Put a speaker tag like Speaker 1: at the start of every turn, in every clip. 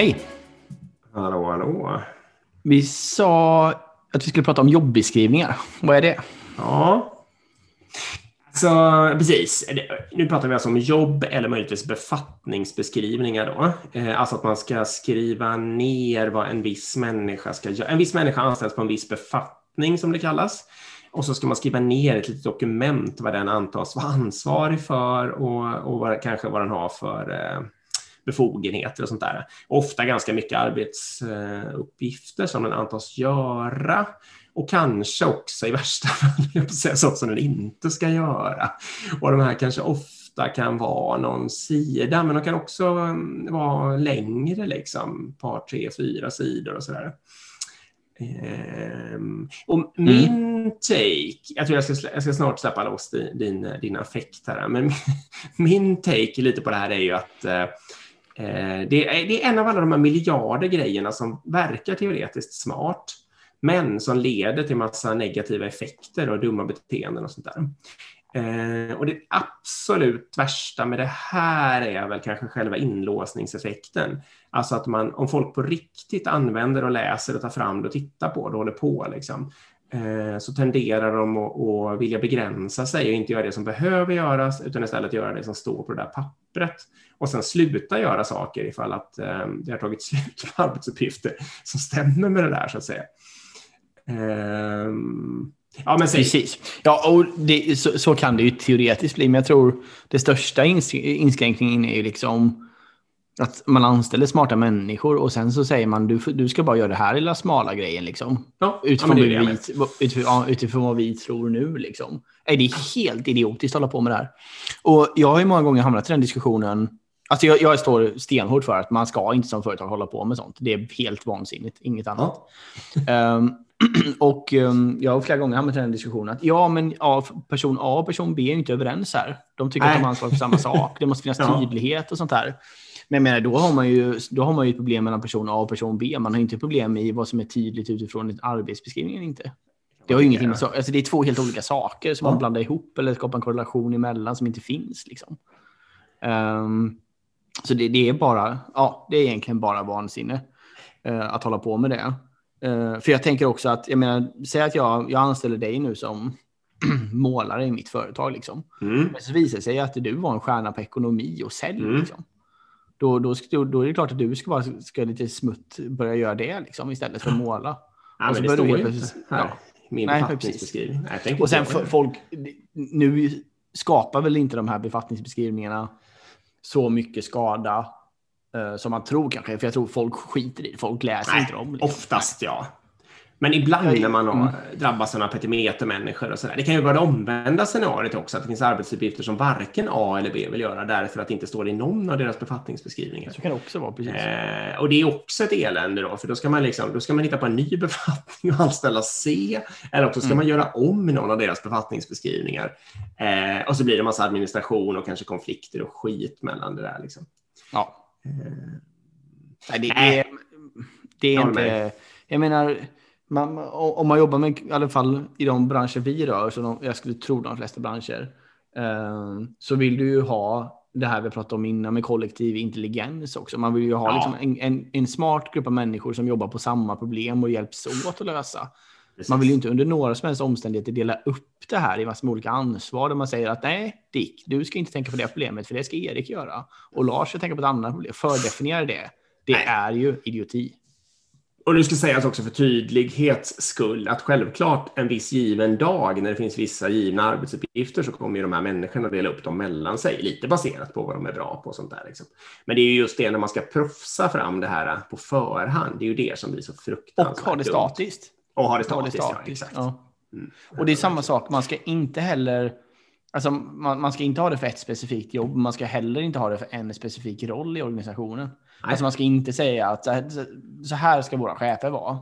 Speaker 1: Hej!
Speaker 2: Hallå, hallå.
Speaker 1: Vi sa att vi skulle prata om jobbeskrivningar. Vad är det?
Speaker 2: Ja. Så precis. Nu pratar vi alltså om jobb eller möjligtvis befattningsbeskrivningar då. Eh, Alltså att man ska skriva ner vad en viss människa ska göra. En viss människa anställs på en viss befattning som det kallas. Och så ska man skriva ner ett litet dokument vad den antas vara ansvarig för och, och vad, kanske vad den har för eh, befogenheter och sånt där. Ofta ganska mycket arbetsuppgifter som den antas göra och kanske också i värsta fall sånt som den inte ska göra. Och de här kanske ofta kan vara någon sida, men de kan också mm, vara längre, liksom, par, tre, fyra sidor och sådär. Ehm, och min take, jag tror jag ska, jag ska snart släppa loss din, din, din affekt här, men min take lite på det här är ju att eh, Eh, det, är, det är en av alla de här miljarder grejerna som verkar teoretiskt smart, men som leder till massa negativa effekter och dumma beteenden och sånt där. Eh, och det absolut värsta med det här är väl kanske själva inlåsningseffekten. Alltså att man, om folk på riktigt använder och läser och tar fram det och tittar på det och håller på, liksom, Eh, så tenderar de att, att vilja begränsa sig och inte göra det som behöver göras, utan istället göra det som står på det där pappret. Och sen sluta göra saker ifall att eh, det har tagit slut på arbetsuppgifter som stämmer med det där, så att säga. Ehm, ja, men säg.
Speaker 1: Precis. Ja, och det, så, så, kan det ju teoretiskt bli, men jag tror det största ins inskränkningen är ju liksom att man anställer smarta människor och sen så säger man du, du ska bara göra det här lilla smala grejen liksom.
Speaker 2: Ja,
Speaker 1: utifrån,
Speaker 2: ja,
Speaker 1: vi, utifrån, utifrån, vad vi tror nu liksom. Är det är helt idiotiskt att hålla på med det här. Och jag har ju många gånger hamnat i den diskussionen. Alltså jag, jag står stenhårt för att man ska inte som företag hålla på med sånt. Det är helt vansinnigt, inget annat. Ja. Um, och um, jag har flera gånger hamnat i den diskussionen att ja, men ja, person A och person B är inte överens här. De tycker Nej. att de har ansvar för samma sak. Det måste finnas tydlighet och sånt här. Men jag menar, då har man ju, då har man ju problem mellan person A och person B. Man har inte problem i vad som är tydligt utifrån arbetsbeskrivningen inte. Det har ju ingenting med så, alltså det är två helt olika saker som man blandar ihop eller skapar en korrelation emellan som inte finns. Liksom. Um, så det, det, är bara, ja, det är egentligen bara vansinne uh, att hålla på med det. Uh, för jag tänker också att, jag menar, säg att jag, jag anställer dig nu som målare i mitt företag. Liksom. Mm. Men så visar det sig att du var en stjärna på ekonomi och sälj. Mm. Liksom. Då, då, då, är det klart att du ska, vara, ska lite smutt börja göra det liksom, istället för att måla.
Speaker 2: Ja, och men det står ju inte här. Min befattningsbeskrivning.
Speaker 1: och sen folk, nu skapar väl inte de här befattningsbeskrivningarna så mycket skada uh, som man tror kanske. För jag tror folk skiter i det. Folk läser Nej, inte dem.
Speaker 2: Liksom. Oftast ja. Men ibland när man mm. drabbas av petimetermänniskor och sådär. Det kan ju vara det omvända scenariot också, att det finns arbetsuppgifter som varken A eller B vill göra därför att det inte står i någon av deras befattningsbeskrivningar.
Speaker 1: Så kan det också vara, precis.
Speaker 2: Eh, och det är också ett elände då, för då ska man, liksom, då ska man hitta på en ny befattning och anställa C, eller också ska mm. man göra om någon av deras befattningsbeskrivningar. Eh, och så blir det en massa administration och kanske konflikter och skit mellan det där. Liksom.
Speaker 1: Ja. Eh. Nej, det, det, det är inte... Jag menar man, om man jobbar med, i alla fall i de branscher vi rör, så de, jag skulle tro de flesta branscher, eh, så vill du ju ha det här vi pratade om innan med kollektiv intelligens också. Man vill ju ha ja. liksom en, en, en, smart grupp av människor som jobbar på samma problem och hjälps åt att lösa. Precis. Man vill ju inte under några som helst omständigheter dela upp det här i massor med olika ansvar där man säger att nej, Dick, du ska inte tänka på det problemet för det ska Erik göra. Och Lars ska tänka på ett annat problem. Fördefiniera det. Det nej. är ju idioti.
Speaker 2: Och nu ska sägas också för tydlighets skull att självklart en viss given dag när det finns vissa givna arbetsuppgifter så kommer ju de här människorna dela upp dem mellan sig, lite baserat på vad de är bra på och sånt där. Liksom. Men det är ju just det när man ska proffsa fram det här på förhand, det är ju det som blir så fruktansvärt
Speaker 1: Och ha det statiskt.
Speaker 2: Och ha det statiskt, ha det statiskt ja, exakt. Ja.
Speaker 1: Mm. Och det är samma sak, man ska inte heller Alltså, man, man, ska inte ha det för ett specifikt jobb, man ska heller inte ha det för en specifik roll i organisationen. Alltså man ska inte säga att så här ska våra chefer vara.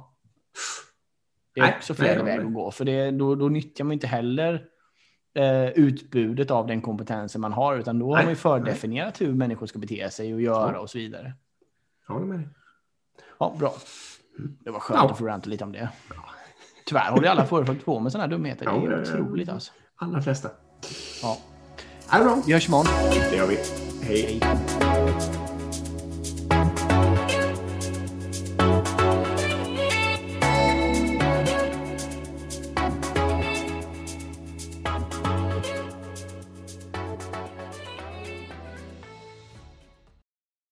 Speaker 1: Det är nej, också fel väg att gå, för det, då, då nyttjar man inte heller eh, utbudet av den kompetensen man har, utan då nej, har man ju fördefinierat hur människor ska bete sig och göra ja. och så vidare.
Speaker 2: Ja, med
Speaker 1: Ja, bra. Det var skönt ja. att få ranta lite om det. Tyvärr håller alla företag på med sådana här dumheter. Ja, det är ja, otroligt alltså.
Speaker 2: Alla flesta.
Speaker 1: Ja. Vi hörs imorgon.
Speaker 2: Det gör vi. Hej. Hej.